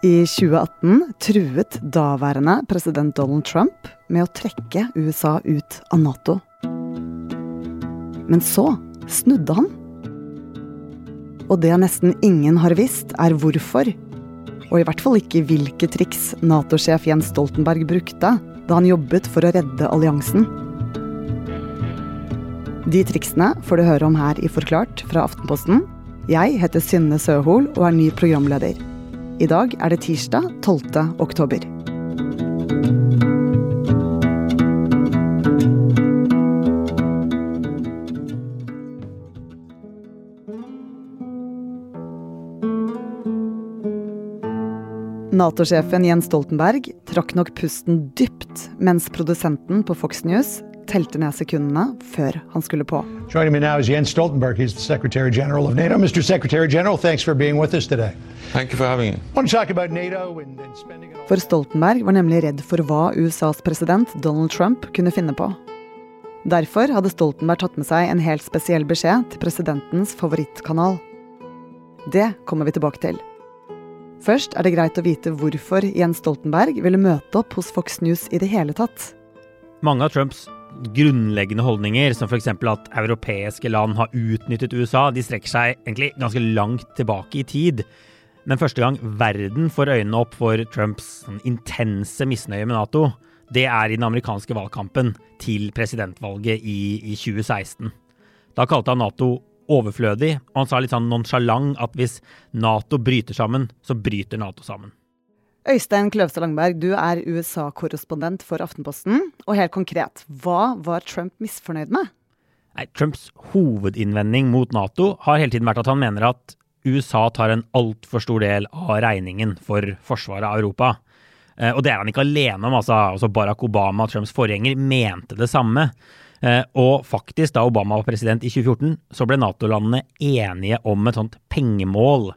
I 2018 truet daværende president Donald Trump med å trekke USA ut av Nato. Men så snudde han. Og det nesten ingen har visst, er hvorfor. Og i hvert fall ikke hvilke triks Nato-sjef Jens Stoltenberg brukte da han jobbet for å redde alliansen. De triksene får du høre om her i Forklart fra Aftenposten. Jeg heter Synne Søhol og er ny programleder. I dag er det tirsdag 12. oktober. Nato-sjefen Jens Stoltenberg trakk nok pusten dypt mens produsenten på Fox News telte ned sekundene før han skulle på. Joining me now is Jens Stoltenberg. He's the Secretary General of NATO. Mr. Secretary General, thanks for being with us today. Thank you for having me. Want to talk about NATO and, and spending it all. For Stoltenberg var nemlig redd for hva USAs president Donald Trump kunne finne på. Derfor hadde Stoltenberg tatt med seg en helt spesiell beskjed til presidentens favorittkanal. Det kommer vi tilbake til. Først er det greit å vite hvorfor Jens Stoltenberg ville møte opp hos Fox News i det hele tatt. Mange av Trumps grunnleggende holdninger, som f.eks. at europeiske land har utnyttet USA, de strekker seg egentlig ganske langt tilbake i tid. Men første gang verden får øynene opp for Trumps sånn, intense misnøye med Nato, det er i den amerikanske valgkampen til presidentvalget i, i 2016. Da kalte han Nato overflødig, og han sa litt sånn nonsjalant at hvis Nato bryter sammen, så bryter Nato sammen. Øystein Kløvstad Langberg, du er USA-korrespondent for Aftenposten. Og helt konkret, hva var Trump misfornøyd med? Nei, Trumps hovedinnvending mot Nato har hele tiden vært at han mener at USA tar en altfor stor del av regningen for forsvaret av Europa. Eh, og det er han ikke alene om. altså, altså Barack Obama, Trumps forgjenger, mente det samme. Eh, og faktisk, da Obama var president i 2014, så ble Nato-landene enige om et sånt pengemål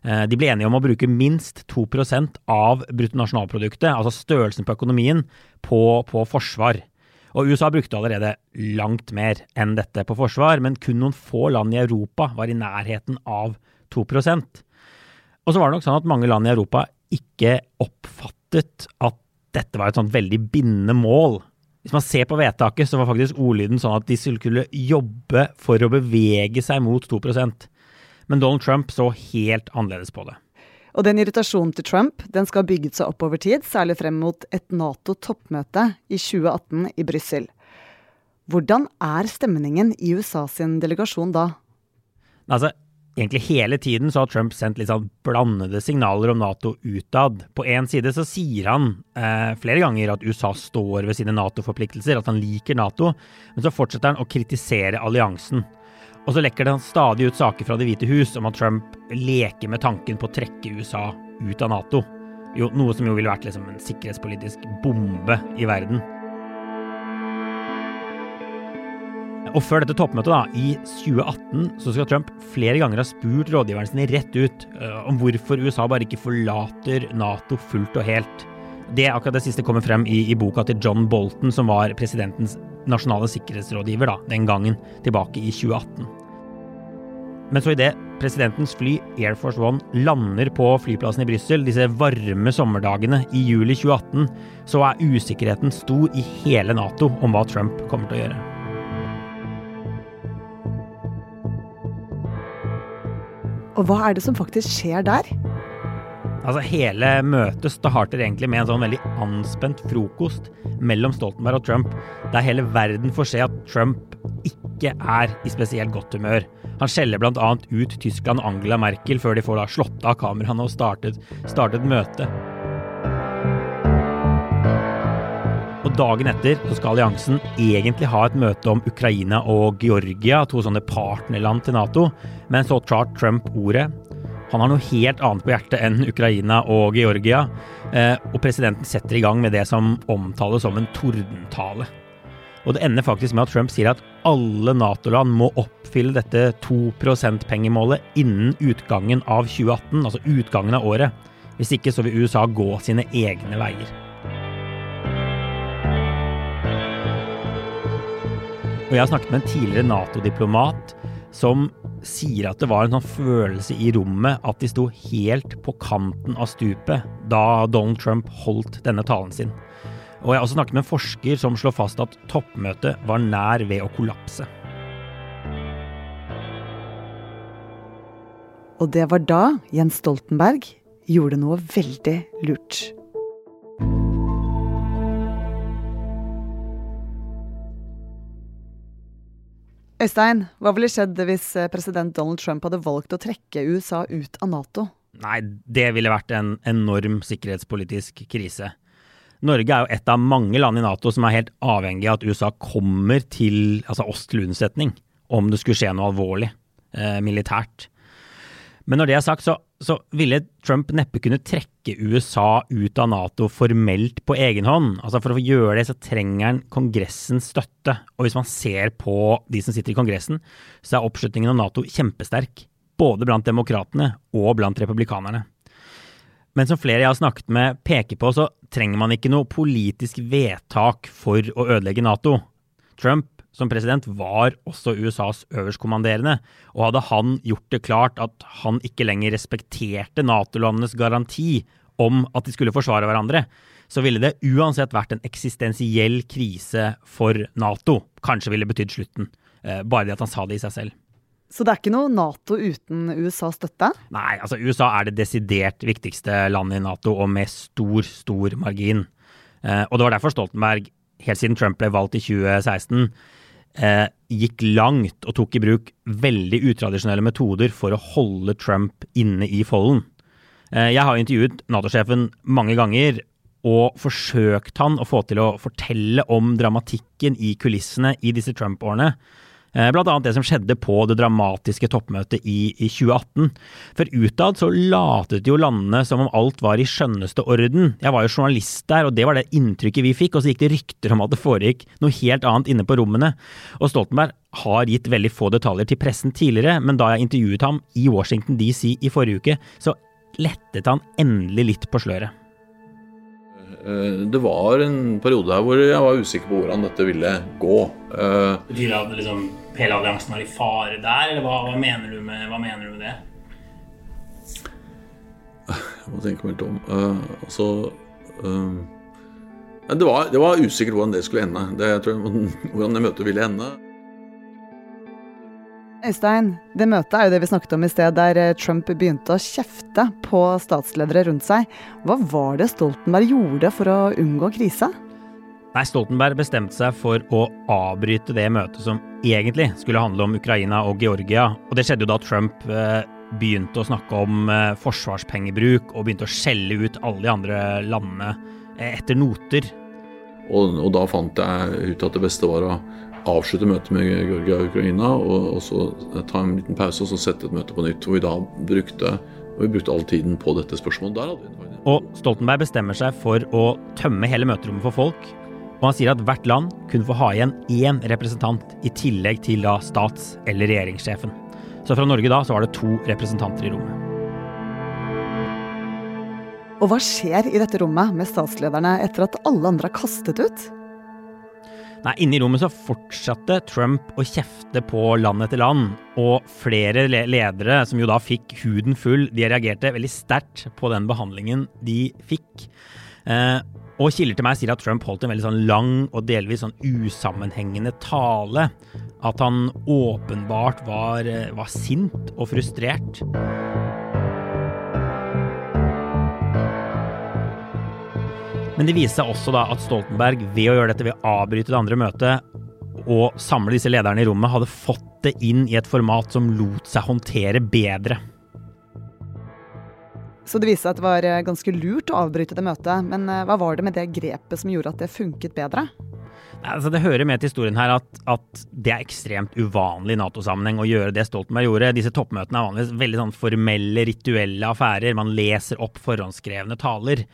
de ble enige om å bruke minst 2% av bruttonasjonalproduktet, altså størrelsen på økonomien, på, på, forsvar. Og USA brukte allerede langt mer enn dette på forsvar, men kun noen få land i Europa var i nærheten av 2% Og så var det nok sånn at mange land i Europa ikke oppfattet at dette var et sånt veldig bindende mål. Hvis man ser på vedtaket, så var faktisk ordlyden sånn at de skulle jobbe for å bevege seg mot 2 men Donald Trump så helt annerledes på det. Og den irritasjonen til Trump den skal ha bygget seg opp over tid, særlig frem mot et Nato-toppmøte i 2018 i Brussel. Hvordan er stemningen i USA sin delegasjon da? Altså, egentlig hele tiden så har Trump sendt litt sånn blandede signaler om Nato utad. På én side så sier han eh, flere ganger at USA står ved sine Nato-forpliktelser, at han liker Nato, men så fortsetter han å kritisere alliansen. Og så lekker det stadig ut saker fra Det hvite hus om at Trump leker med tanken på å trekke USA ut av Nato. Jo, noe som jo ville vært liksom en sikkerhetspolitisk bombe i verden. Og før dette toppmøtet, da, i 2018, så skal Trump flere ganger ha spurt rådgiverne sine rett ut uh, om hvorfor USA bare ikke forlater Nato fullt og helt. Det akkurat det siste kommer frem i, i boka til John Bolton, som var presidentens nasjonale sikkerhetsrådgiver da, den gangen, tilbake i 2018. Men så idet presidentens fly Air Force One lander på flyplassen i Brussel disse varme sommerdagene i juli 2018, så er usikkerheten stor i hele Nato om hva Trump kommer til å gjøre. Og hva er det som faktisk skjer der? Altså Hele møtet starter egentlig med en sånn veldig anspent frokost mellom Stoltenberg og Trump, der hele verden får se at Trump ikke er i spesielt godt humør. Han skjeller bl.a. ut Tyskland og Angela Merkel før de får da slått av kameraene og startet, startet møtet. Og Dagen etter så skal alliansen egentlig ha et møte om Ukraina og Georgia, to sånne partnerland til Nato, men så tar Trump ordet han har noe helt annet på hjertet enn Ukraina og Georgia, eh, og presidenten setter i gang med det som omtales som en tordentale. Og det ender faktisk med at Trump sier at alle Nato-land må oppfylle dette 2 %-pengemålet innen utgangen av 2018, altså utgangen av året. Hvis ikke så vil USA gå sine egne veier. Og jeg har snakket med en tidligere Nato-diplomat som sier at det var en sånn følelse i rommet at de sto helt på kanten av stupet da Donald Trump holdt denne talen sin. Og jeg har også snakket med en forsker som slår fast at toppmøtet var nær ved å kollapse. Og det var da Jens Stoltenberg gjorde noe veldig lurt. Øystein, hva ville skjedd hvis eh, president Donald Trump hadde valgt å trekke USA ut av Nato? Nei, det ville vært en enorm sikkerhetspolitisk krise. Norge er jo et av mange land i Nato som er helt avhengig av at USA kommer til altså oss til unnsetning om det skulle skje noe alvorlig eh, militært. Men når det er sagt, så, så, ville Trump neppe kunne trekke USA ut av Nato formelt på egen hånd. Altså For å gjøre det så trenger han Kongressens støtte. Og hvis man ser på de som sitter i Kongressen, så er oppslutningen om Nato kjempesterk. Både blant demokratene og blant republikanerne. Men som flere jeg har snakket med peker på, så trenger man ikke noe politisk vedtak for å ødelegge Nato. Trump som president var også USAs øverstkommanderende, og hadde han gjort det klart at han ikke lenger respekterte Nato-landenes garanti om at de skulle forsvare hverandre, så ville det uansett vært en eksistensiell krise for Nato. Kanskje ville betydd slutten. Eh, bare det at han sa det i seg selv. Så det er ikke noe Nato uten USAs støtte? Nei, altså USA er det desidert viktigste landet i Nato, og med stor, stor margin. Eh, og det var derfor Stoltenberg, helt siden Trump ble valgt i 2016, eh, gikk langt og tok i bruk veldig utradisjonelle metoder for å holde Trump inne i folden. Eh, jeg har intervjuet Nato-sjefen mange ganger og forsøkt han å få til å fortelle om dramatikken i kulissene i disse Trump-årene. Eh, blant annet det som skjedde på det dramatiske toppmøtet i, i 2018. For utad så latet jo landene som om alt var i skjønneste orden. Jeg var jo journalist der, og det var det inntrykket vi fikk. Og så gikk det rykter om at det foregikk noe helt annet inne på rommene. Og Stoltenberg har gitt veldig få detaljer til pressen tidligere, men da jeg intervjuet ham i Washington DC i forrige uke, så lettet han endelig litt på sløret. Eh, det var en periode her hvor jeg var usikker på hvordan dette ville gå. Eh, Betyr det at liksom hele alliansen var i fare der, eller hva, hva, mener, du med, hva mener, du med, det? Jeg må tenke meg litt om. Uh, altså uh, det, var, det, var, usikkert hvordan det skulle ende. Det, jeg tror, hvordan det møtet ville ende. Øystein, det møtet er jo det vi snakket om i sted, der eh, Trump begynte å kjefte på statsledere rundt seg. Hva var det Stoltenberg gjorde for å unngå krise? Nei, Stoltenberg bestemte seg for å avbryte det møtet som egentlig skulle handle om Ukraina og Georgia. Og det skjedde jo da Trump eh, begynte å snakke om eh, forsvarspengebruk og begynte å skjelle ut alle de andre landene etter noter. Og, og da fant jeg ut at det beste var å avslutte møtet med Georgia og Ukraina, og, og, så ta en liten pause og så sette et møte på nytt. Hvor vi da brukte, vi brukte all tiden på dette spørsmålet. og Stoltenberg bestemmer seg for å tømme hele møterommet for folk. Og han sier at hvert land kunne få ha igjen én representant i tillegg til da stats- eller regjeringssjefen. Så fra Norge da så var det to representanter i rommet. Og hva skjer i dette rommet med statslederne etter at alle andre har kastet ut? Nei, Inne i rommet så fortsatte Trump å kjefte på land etter land, og flere ledere, som jo da fikk huden full, de reagerte veldig sterkt på den behandlingen de fikk. Eh, og kilder til meg sier at Trump holdt en veldig sånn lang og delvis sånn usammenhengende tale. At han åpenbart var, eh, var sint og frustrert. Men det viste seg også da at Stoltenberg ved å gjøre dette, ved å avbryte det andre møtet og samle disse lederne i rommet, hadde fått det inn i et format som lot seg håndtere bedre. Så det viste seg at det var eh, ganske lurt å avbryte det møtet. Men eh, hva var det med det grepet som gjorde at det funket bedre? Altså, det hører med til historien her at, at det er ekstremt uvanlig i Nato-sammenheng å gjøre det Stoltenberg gjorde. Disse toppmøtene er vanligvis veldig sånn formelle, rituelle affærer. Man leser opp forhåndsskrevne taler.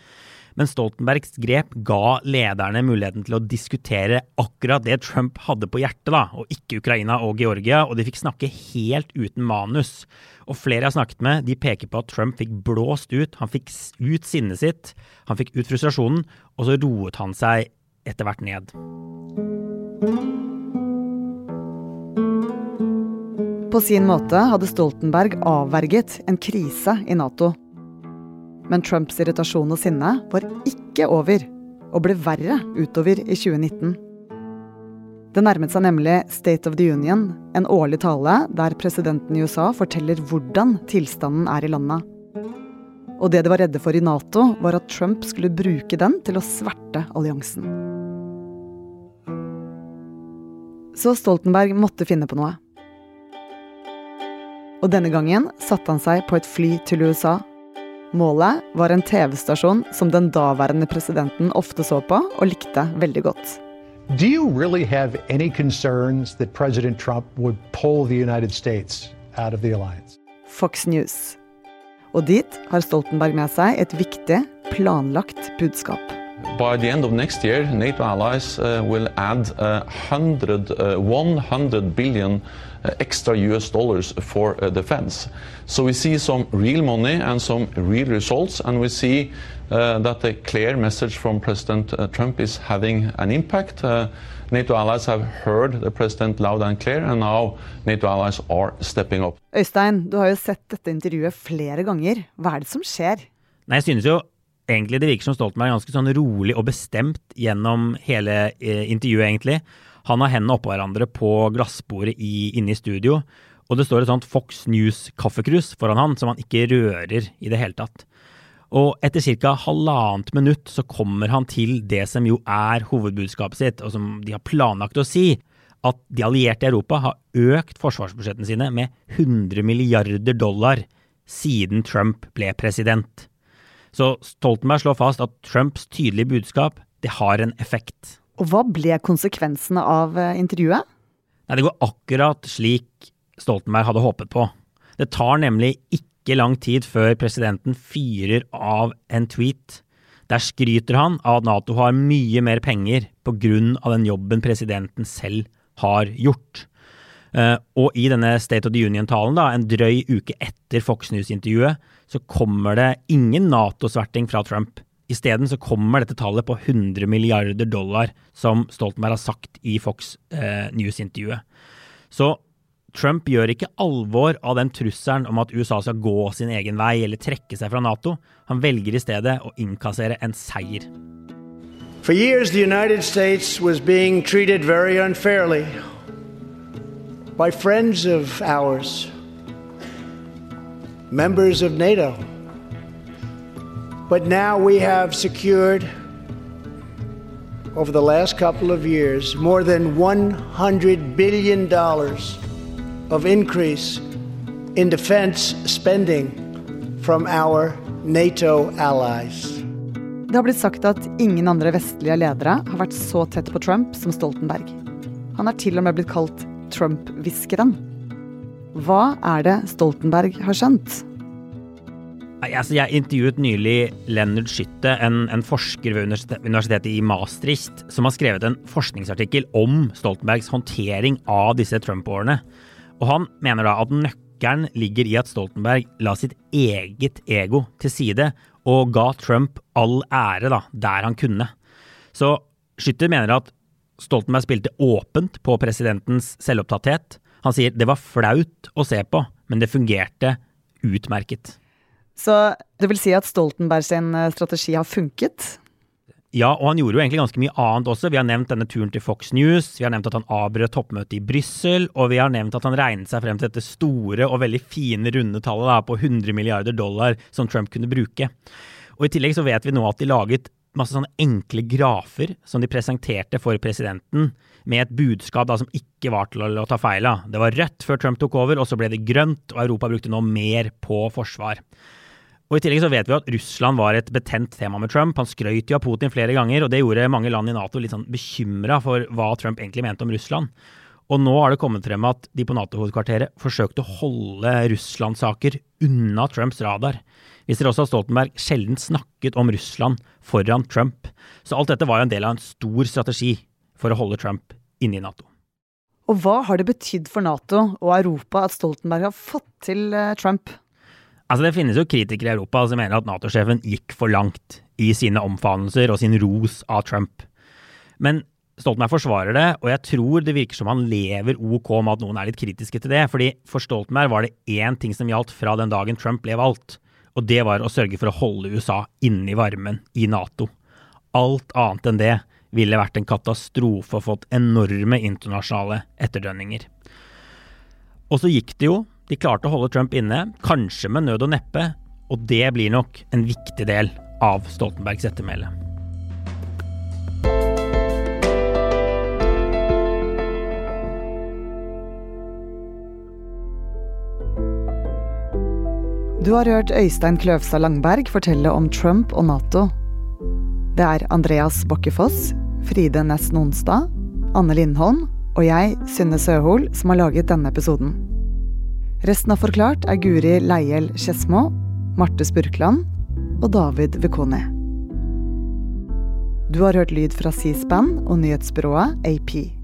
Men Stoltenbergs grep ga lederne muligheten til å diskutere akkurat det Trump hadde på hjertet, da, og ikke Ukraina og Georgia, og de fikk snakke helt uten manus. Og flere jeg har snakket med, de peker på at Trump fikk blåst ut, han fikk ut sinnet sitt, han fikk ut frustrasjonen, og så roet han seg etter hvert ned. På sin måte hadde Stoltenberg avverget en krise i Nato. Men Trumps irritasjon og sinne var ikke over, og ble verre utover i 2019. Det nærmet seg nemlig State of the Union, en årlig tale der presidenten i USA forteller hvordan tilstanden er i landet. Og det de var redde for i Nato, var at Trump skulle bruke den til å sverte alliansen. Så Stoltenberg måtte finne på noe. Og denne gangen satte han seg på et fly til USA. Målet var en TV-stasjon som den daværende presidenten ofte så på og likte veldig godt. Do you really have any concerns that President Trump would pull the United States out of the alliance? Fox News. Og dit har Stoltenberg med seg et viktig, planlagt budskap. By the end of next year, NATO allies uh, will add uh, 100, uh, 100 billion uh, extra US dollars for uh, defense. So we see some real money and some real results, and we see uh, that the clear message from President uh, Trump is having an impact. Uh, NATO allies have heard the president loud and clear, and now NATO allies are stepping up. Øystein, du har jo sett dette intervjuet flere ganger. Hva er det som skjer? Nei, jeg synes jo egentlig det virker som Stoltenberg er ganske sånn rolig og bestemt gjennom hele eh, intervjuet, egentlig. Han har hendene oppå hverandre på glassbordet i, inne i studio, og det står et sånt Fox News-kaffekrus foran han som han ikke rører i det hele tatt. Og etter ca. halvannet minutt så kommer han til det som jo er hovedbudskapet sitt, og som de har planlagt å si, at de allierte i Europa har økt forsvarsbudsjettene sine med 100 milliarder dollar siden Trump ble president. Så Stoltenberg slår fast at Trumps tydelige budskap det har en effekt. Og hva ble konsekvensene av eh, intervjuet? Nei, Det går akkurat slik Stoltenberg hadde håpet på. Det tar nemlig ikke lang tid før presidenten fyrer av en tweet. Der skryter han av at Nato har mye mer penger pga. den jobben presidenten selv har gjort. Uh, og i denne State of the Union-talen, da, en drøy uke etter Fox News-intervjuet, så kommer det ingen Nato-sverting fra Trump. Isteden så kommer dette tallet på 100 milliarder dollar, som Stoltenberg har sagt i Fox uh, News-intervjuet. Så Trump gjør ikke alvor av den trusselen om at USA skal gå sin egen vei eller trekke seg fra Nato. Han velger i stedet å innkassere en seier. For years, the United States was being treated very unfairly by friends of ours, members of NATO. But now we have secured, over the last couple of years, more than $100 billion of increase in defense spending from our NATO allies. Det har blitt sagt at ingen andre vestlige ledere har vært så tett på Trump som Stoltenberg. Han er til og med blitt kalt Trump-hviskeren. Hva er det Stoltenberg har skjønt? Altså, jeg intervjuet nylig Leonard Skytte, en, en, forsker ved universitetet i Maastricht, som har skrevet en forskningsartikkel om Stoltenbergs håndtering av disse Trump-årene. Og han mener da at nøkkelen ligger i at Stoltenberg la sitt eget ego til side og ga Trump all ære da, der han kunne. Så Skytter mener at Stoltenberg spilte åpent på presidentens selvopptatthet. Han sier det var flaut å se på, men det fungerte utmerket. Så det vil si at Stoltenberg sin eh, strategi har funket? Ja, og han gjorde jo egentlig ganske mye annet også. Vi har nevnt denne turen til Fox News, vi har nevnt at han avbrøt toppmøtet i Brussel, og vi har nevnt at han regnet seg frem til dette store og veldig fine runde tallet på 100 milliarder dollar som Trump kunne bruke. Og I tillegg så vet vi nå at de laget masse sånne enkle grafer som de presenterte for presidenten, med et budskap da som ikke var til å, ta feil av. Det var rødt før Trump tok over, og så ble det grønt, og Europa brukte nå mer på forsvar. Og I tillegg så vet vi at Russland var et betent tema med Trump. Han skrøt jo av Putin flere ganger, og det gjorde mange land i Nato litt sånn bekymra for hva Trump egentlig mente om Russland. Og nå har det kommet frem at de på Nato-hovedkvarteret forsøkte å holde Russland-saker unna Trumps radar. Vi ser også at Stoltenberg sjelden snakket om Russland foran Trump. Så alt dette var jo en del av en stor strategi for å holde Trump inne i Nato. Og hva har det betydd for Nato og Europa at Stoltenberg har fått til eh, Trump? Altså Det finnes jo kritikere i Europa som mener at Nato-sjefen gikk for langt i sine omfavnelser og sin ros av Trump. Men Stoltenberg forsvarer det, og jeg tror det virker som han lever ok med at noen er litt kritiske til det. fordi For Stoltenberg var det én ting som gjaldt fra den dagen Trump ble valgt, og det var å sørge for å holde USA inne i varmen i Nato. Alt annet enn det ville vært en katastrofe og fått enorme internasjonale etterdønninger. Og så gikk det jo. De klarte å holde Trump inne, kanskje med nød og neppe, og det blir nok en viktig del av Stoltenbergs ettermæle. Du har hørt Øystein Kløvstad Langberg fortelle om Trump og Nato. Det er Andreas Bokkefoss, Fride Næss Nonstad, Anne Lindholm og jeg, Synne Søhol, som har laget denne episoden. Resten av Forklart er Guri Leiel Skedsmo, Marte Spurkland og David Vekoni. Du har hørt lyd fra C-SPAN og nyhetsbyrået AP.